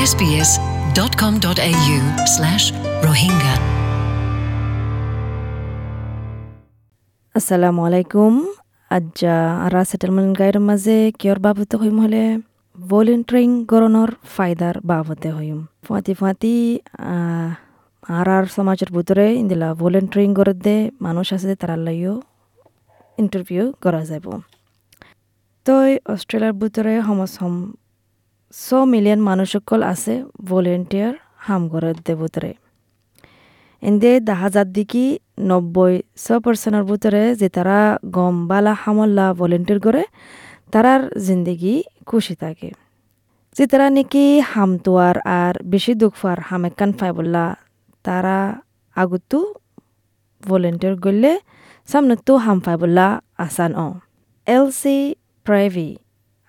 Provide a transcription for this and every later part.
sbs.com.au slash rohingya. আসসালামু আলাইকুম আজ্জা আরা settlement গাইডের মাঝে কিয়র বাবতে হইম হলে ভলেন্টারিং গরণর ফায়দার বাবতে হইম ফুয়াতি ফুয়াতি আর আর সমাজের ভিতরে ইন্দিলা ভলেন্টারিং করে দে মানুষ আছে তারা লাইও ইন্টারভিউ করা যাব তো অস্ট্রেলিয়ার ভিতরে সমসম ছ মিলিয়ন মানুষ সকল আছে ভলেন্টিয়ার হাম করে দে ভিতরে এন্দে দেখা যার দিকে নব্বই ছ পার্সেন্টের ভিতরে যে তারা গম, বালা, হামল্লা ভলেন্টিয়ার করে, তারার জিন্দগি খুশি থাকে। যে তারা নাকি হামতোয়ার আর বেশি দুঃখ ফার হামেকান ফাইবল্লা তারা আগতো ভলেন্টিয়ার করলে সামনে তো হাম ফাইবল্লা আসান অ। এল সি প্রাইভি,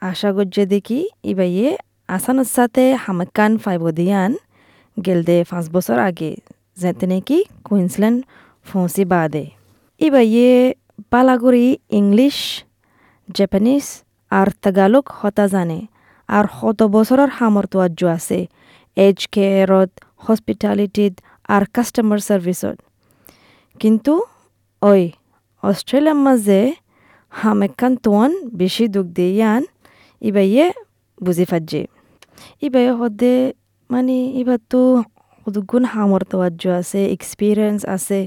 আশা করছে দেখি ইবাইয়ে আসানের সাথে হামেকান ফাইব দিয়ান গেলদে পাঁচ বছর আগে যেতে নাকি কুইন্সল্যান্ড ফৌসি বাদে। ইবাইয়ে পালাগুড়ি ইংলিশ, জাপানিজ আর তাগালক হতা জানে। আর শত বছৰৰ সামৰ্থ্য আছে এজ কেয়াৰত হস্পিটালিটিত আর কাস্টমার সার্ভিসত। কিন্তু, ওই অস্ট্রেলিয়ার মাঝে হামেকান তোয়ান বেশি দুঃখ দিয়ান ইবাইয়ে বুঝি ফাজে ইবাইয়ে হদে মানে ইবার তো গুণ সামৰ্থ্য আছে এক্সপিরিয়েন্স আছে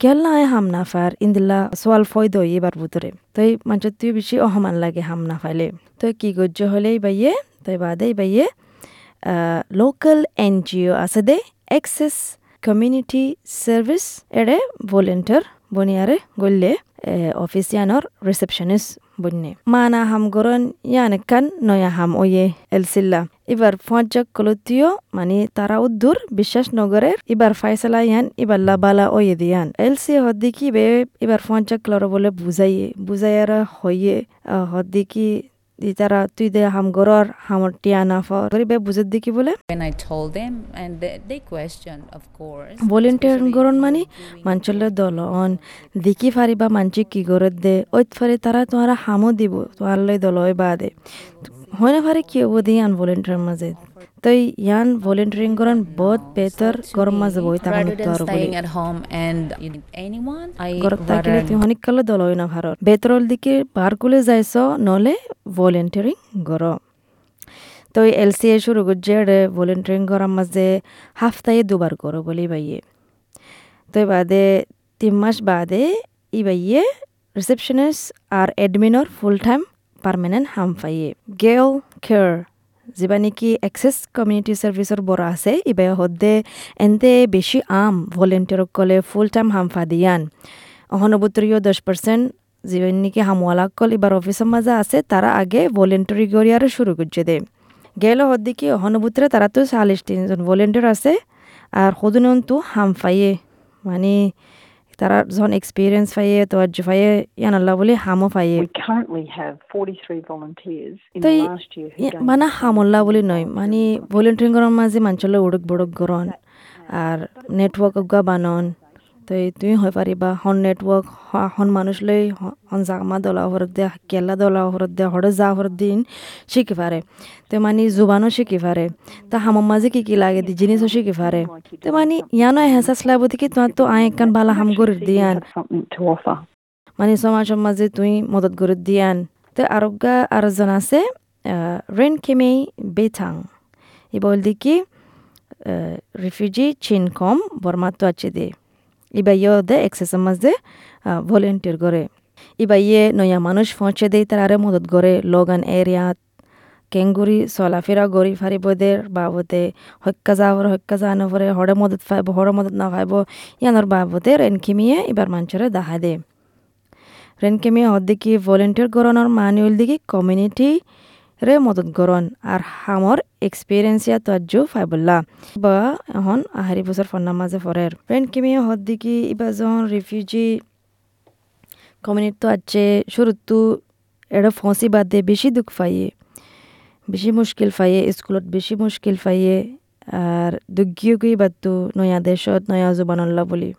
কেলা আয় হাম না ফার ইন্দিলা সোয়াল ফয়দ এবার ভিতরে তই মানুষের তুই বেশি অসমান লাগে হাম না ফাইলে তই কি গজ্য হলে বাইয়ে তই বাদে বাইয়ে লোকাল এন জি অ আছে দে এক্সেস কমিউনিটি সার্ভিস এড়ে ভলেন্টিয়ার বনিয়ারে গল্লে অফিসিয়ানর রিসেপশনিস্ট বন্যে মানা হাম গরন ইয়ানেকান নয়া হাম ওয়ে এলসিল্লা এবার ফঞ্চক কলতীয় মানে তারা উদ্দুর বিশ্বাস নগরের এবার ফাইসলা ইয়ান এবার লাবালা ওয়ে দিয়ান এলসি হদ্দিকি বে এবার ফঞ্চক কলর বলে বুঝাইয়ে বুঝাইয়ারা হইয়ে হদ্দিকি দি তারা তুই দে হাম গরর হামর টিয়া না ফর। গরিবে বুঝত দিকি বলে? When I told them and they, they questioned of course volunteer গরন মানে মানচলে দল অন দেখি ফারিবা মানচি কি গরত দে? ওইত ফারে তারা তোমারা হামো দিব তোমার লই দল বা দে হয় না ফারে কি হব দি আন ভলেন্টিয়ার মাঝে? তই ইয়ান ভলেন্টিয়ারিং গরন বহুত বেতর গরম মাঝে বই তাকা rather মুক্ত than আর বলি staying at home and you need anyone I গরত rather থাকিলে তুই অনেক কালে দলয় না ভারত। বেতরল দিকে পার কুলে যাইছ নলে ভলেন্টিয়ারিং গর তো এল সি এ শুরু করছে ভলেন্টিয়ারিং করার মাঝে হাফতায় দুবার করো বলি বাইয়ে তো বাদে তিন মাস বাদে ই বাইয়ে রিসেপশনিস্ট আর এডমিনর ফুল টাইম পার্মানেন্ট হাম পাইয়ে গেল কেয়ার যিবা নেকি এক্সেছ কমিউনিটি ছাৰ্ভিচৰ বৰা আছে ইবাই সদে এন্তে বেছি আম ভলেণ্টিয়াৰক ক'লে ফুল টাইম হামফা দিয়ান অহনবুত্ৰীয় দহ পাৰ্চেণ্ট যিবা নেকি হামৱালাকল এবাৰ অফিসের মাঝে আছে তারা আগে ভলেন্টারি করি আর শুরু করছে দে। গেল হদ্দি কি অহনবুত্রে তারা তো চাল্লিশ তিনজন ভলেন্টিয়ার আছে আর সদুনন তো হাম মানে তারা যখন এক্সপিরিয়েন্স ফাইয়ে তোয়াজ্য ফাইয়ে ইয়ান আল্লাহ বলে হামও ফাইয়ে We currently have 43 volunteers in the last year who gained মানে experience হামল্লা বলি নয় মানে ভলেন্টিয়ারিং করার মাঝে মানুষের উড়ক বড়ক গরন আর নেটওয়ার্ক গা বানন। তো এই তুমি হয়ে পারিবা হন নেটওয়ার্ক হন মানুষ লই হন জামা দলা হরত দে কেলা দলা হরত দে হরে যা হরত দিন শিখি পারে তো মানে জুবানও শিখি পারে তা হামার মাঝে কি কি লাগে দি জিনিসও শিখি পারে তো মানে ইয়ানো এহসাস লাগবো কি তোমার তো আয় একখান বালা হাম গরির দিয়ান. মানে সমাজের মাঝে তুই মদত করে দিয়ান। তো আরোগ্যা আরেকজন আছে রেন কেমেই বেথাং। ই বলদি কি রিফিউজি চিন কম বর্মাতো আছে দে। ইবা ইয়ে দে এক্সেসের মাঝে ভলেন্টিয়ার করে ইবা ইয়ে নয়া মানুষ পৌঁছে দেয় তারা মদত করে লগন এরিয়াত কেংগুৰি চলাফেৰা গৰি ফাৰিবদের বাবদে হক্কা যাবৰ হক্কা যা নপৰে হরে মদত ফাইব হরে মদত নাফাইব ইয়ানোর বাবদে রেনখিমিয়ে এবার মানুষের দেখা দে। রেনকেমি হদ্দিকি ভলেন্টিয়ার গরণর মানে হল দিকে কমিউনিটি রে মদত গরণ আর হামর এক্সপিরিয়েন্স ইয়া তজ্জু ফাইবুল্লা বা এখন আহারি বছর ফন্নার মাঝে ফরের রেনকেমি হদ্দিকি ইবা যখন রিফিউজি কমিউনিটি তো আছে শুরুতু এটা ফসি বাদে বেশি দুঃখ পাইয়ে, বেশি মুশকিল পাইয়ে, স্কুলত বেশি মুশকিল পাইয়ে, আর দুঃখীয় গই বাদ নয়া দেশত, নয়া জুবানল্লা বলি।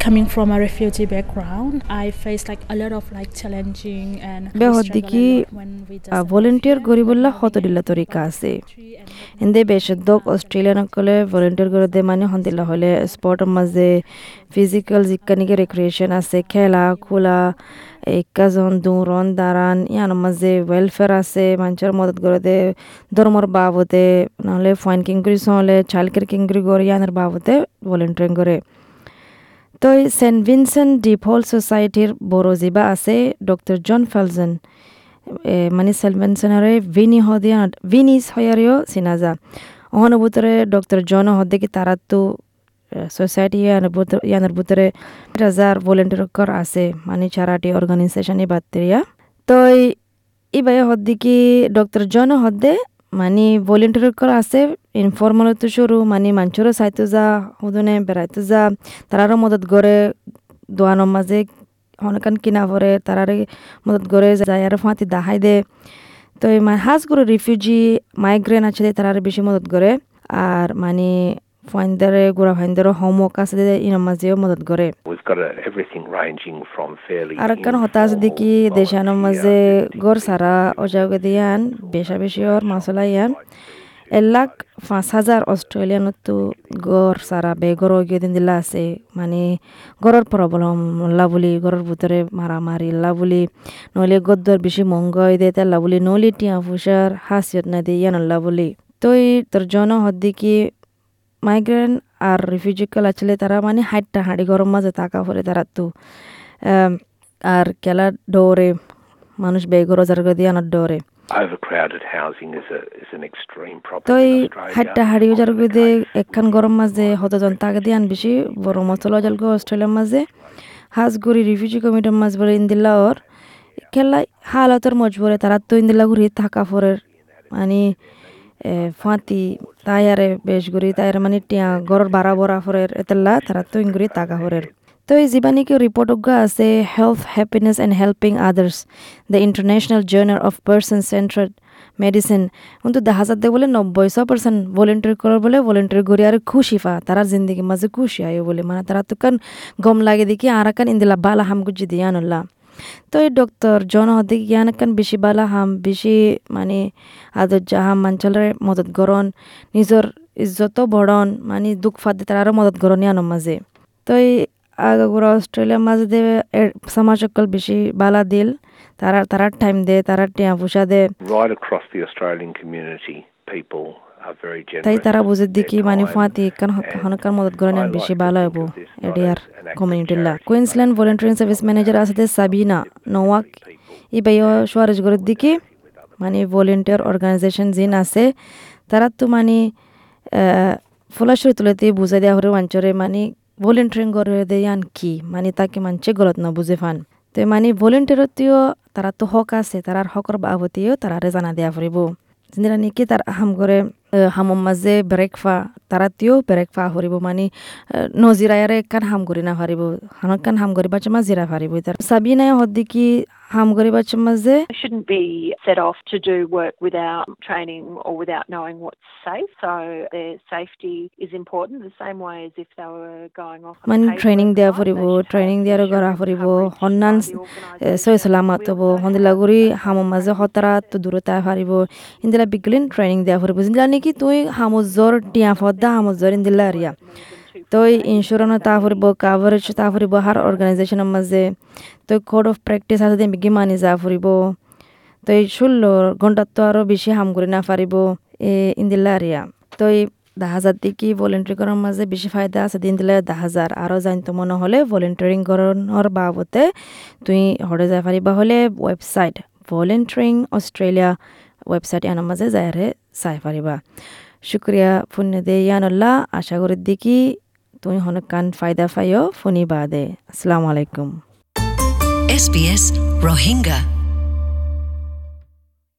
Coming from a refugee background, I faced like a lot of like challenging and we বে struggle a হদ্দিকি lot when we just volunteer arrived গরিবুল্লাহ here. হতদিল্লা তরিকা আছে Country and এন্দে বেশদক অস্ট্রেলিয়ান কলে ভলেন্টিয়ার করে দে মানে হন্দিল্লা হলে স্পোর্টের মাঝে ফিজিক্যাল জিকানিকে রেক্রিয়েশন আছে খেলা খোলা একাজন দৌড়ন দাঁড়ান ইয়ানোর মাঝে ওয়েলফেয়ার আছে মানুষের মদত দে ধর্মর বাবদে নহলে ফাইন কিংকরি হলে চাইল্ড কেয়ার কিংকরি করে ইয়ানোর বাবদে ভলেন্টিয়ারিং করে তো এই সেন্ট ভিনসেন্ট ডি পল সোসাইটির বড় জিবা আছে ডক্টর জন ফেলজন। মানে সেন্ট ভিনসেন্টরে ভিনি হদিয়া ভিনিস হয়ারিও চিনাজা অহন বুতরে ডক্টর জন হদে কি তারা তো সোসাইটি ইয়ানের বুতরে হাজার ভলেন্টিয়ার আছে মানে চারাটি অর্গানাইজেশন এই বাত্তেরিয়া তো এই বাই হদ্দি কি ডক্টর জন হদ্দে মানে ভলেন্টিয়ার করা আছে ইনফর্মাল তো শুরু মানে মানুষেরও চাইতো যা হুদনে বেড়াইতো যা, তারারও মদত করে দোয়ানোর মাঝে অনেকান কিনা পরে তারারে মদত করে যায়, আর ফাঁতি দাহাই দে। তো হাজ করে রিফিউজি মাইগ্রেন আছে তারারে বেশি মদত করে আর মানে ফাইন্দারে গোড়া ফাইন্দারও হোমওয়ার্ক আছে দে ইনার মাঝেও মদত করে। Fairly আর কান হতাশ দেখি informal দেশানোর মাঝে গড় সারা অজাগে দিয়ান বেশা বেশি ওর মাসলা ইয়ান এক লাখ পাঁচ হাজার অস্ট্রেলিয়ানত তো গড় সারা বে গড় গিয়ে দিন দিলা আছে। মানে গড়ের প্রবলেম লা বলি গড়ের ভিতরে মারামারি লা বলি নইলে গদ্দর বেশি মঙ্গই দে তেলা বলি নইলে টিয়া ফুসার হাসিয়ত না দিয়ে ইয়ান লা বলি তো এই তোর জন হদ্দিকি মাইগ্রেন আর রিফিউজিকাল আছে তারা মানে হাইটটা হাঁড়ি গরম মাঝে থাকা পরে তারা তো আর খেলা ডোরে মানুষ বেগর রোজার দিয়ে আনার ডোরে. তো এই হাইটটা হাড়ি Often ওজার the দিয়ে case. একখান গরম মাঝে হতজন তাকে দিয়ে আন বেশি বড় মতল অজল গো অস্ট্রেলিয়ার মাঝে হাজগুড়ি রিফিউজি কমিটির মাঝ বলে ইন্দিল্লা ওর খেলা হালতর মজবুরে তারা তো ইন্দিল্লা ঘুরি থাকা ফরের মানে ফাঁতি তাইয়ারে বেশ গুড়ি তাইয়ারে মানে টিয়া গরর বারা বরা ফরের এতেল্লা, তারা তো ইংগুড়ি তাকা ফরের তো এই জীবাণীকে রিপোর্ট আছে health happiness and helping others the international journal of person centred medicine কিন্তু দেখা যাতে বলে নব্বই ছ পার্সেন্ট ভলেন্টিয়ার করার বলে ভলেন্টিয়ার করি আর খুশি ফা তারার জিন্দগি মাঝে খুশি আয় বলে। মানে তারা তো কান গম লাগে দেখি আর কান ইন্দিলা বালা হাম গুজি দিয়ে আনল্লা তো এই ডক্টর জন হতে জ্ঞান কান বেশি বালা হাম বেশি মানে আদর জাহাম মাঞ্চলের মদত গরণ নিজের ইজ্জত বড়ন মানে দুঃখ ফাদে তারারও মদত গরণ ইয়ানোর মাঝে তো এই আগাগুড়া অস্ট্রেলিয়ার মাঝে দে সমাজ সকল বেশি বালা দিল তারা তারার টাইম দে তারা টিয়া পুষা দে Right across the Australian community, people. তাই তারা বুঝে with দেখি মানে ফাঁতি কান হনকার মদত করে নেন বেশি ভালো হব of this idea as an act of কমিউনিটিলা charity, Queensland volunteering service manager আছে সাবিনা নোয়াক ই বাইও সোয়ারেজ গড়ের দিকে মানে ভলেন্টিয়ার অর্গানাইজেশন জিন আছে তারা তো মানে ফলাশরি তুলেতে বুঝাই দেওয়া হরে অঞ্চলে মানে ভলেন্টারিং করে দেয় আন কি? মানে তাকে মানছে গলত না বুঝে ফান। তো মানে ভলেন্টিয়ারতিও তারা তো হক আছে তারার হকর বাবতিও তারারে জানা দেওয়া ফুরিব। যিনি নেকি তার আহাম করে হামর মাঝে ব্রেকফা তারাতিও ব্রেকফা হরিব মানে নজিরায়ারে কান হাম করি না পারিব হানক কান হাম করিবা চমা জিরা পারিব তার সাবিনায় হদ্দি কি হাম করিবা চমা যে shouldn't be set off to do work without training or without knowing what's safe. So their safety is important the same way as if they were going off. মানে ট্রেনিং should have ট্রেনিং দিয়ার গড়া coverage হন্নান. সই সালামাত হব হন্দিলা গুড়ি হামর মাঝে হতারা তো দূরতা ইন্দিলা বিগলিন training দেওয়া ফুরিব ইন্দিলা নাকি তুই হামর জ্বর টিয়া ফদ্দা হামর জ্বর ইন্দিলা আরিয়া? তই ইন্স্যুরেন্স তা ফুরিব কাভারেজ তা ফুরিব হার অর্গানাইজেশনের মাঝে তই কোড অফ প্ৰেক্টিছ আছে দে বিগি মানি যা ফুৰিব তই ষোল্ল ঘণ্টাতো আৰু বেছি হাম কৰি নাপাৰিব এ ইন্দিলা আৰিয়া তই দহ হাজাৰ দি কি ভলেণ্টাৰি কৰাৰ মাজে বেছি ফাইদা আছে দিন দিলে দহ হাজাৰ আৰু জানিতো মন হ'লে ভলেণ্টাৰিং কৰণৰ বাবতে তুই হৰে যাই পাৰিবা হ'লে ৱেবছাইট ভলেণ্টাৰিং অষ্ট্ৰেলিয়া ৱেবছাইট এনো মাঝে যায়ৰে চাই পারিবা। শুক্রিয়া ফোন দে ইয়ানুল্লাহ। আশা করি দেখি তুমি হনক কান ফায়দা পাইও, ফোনই বাদে। আসসালামু আলাইকুম। S Rohingya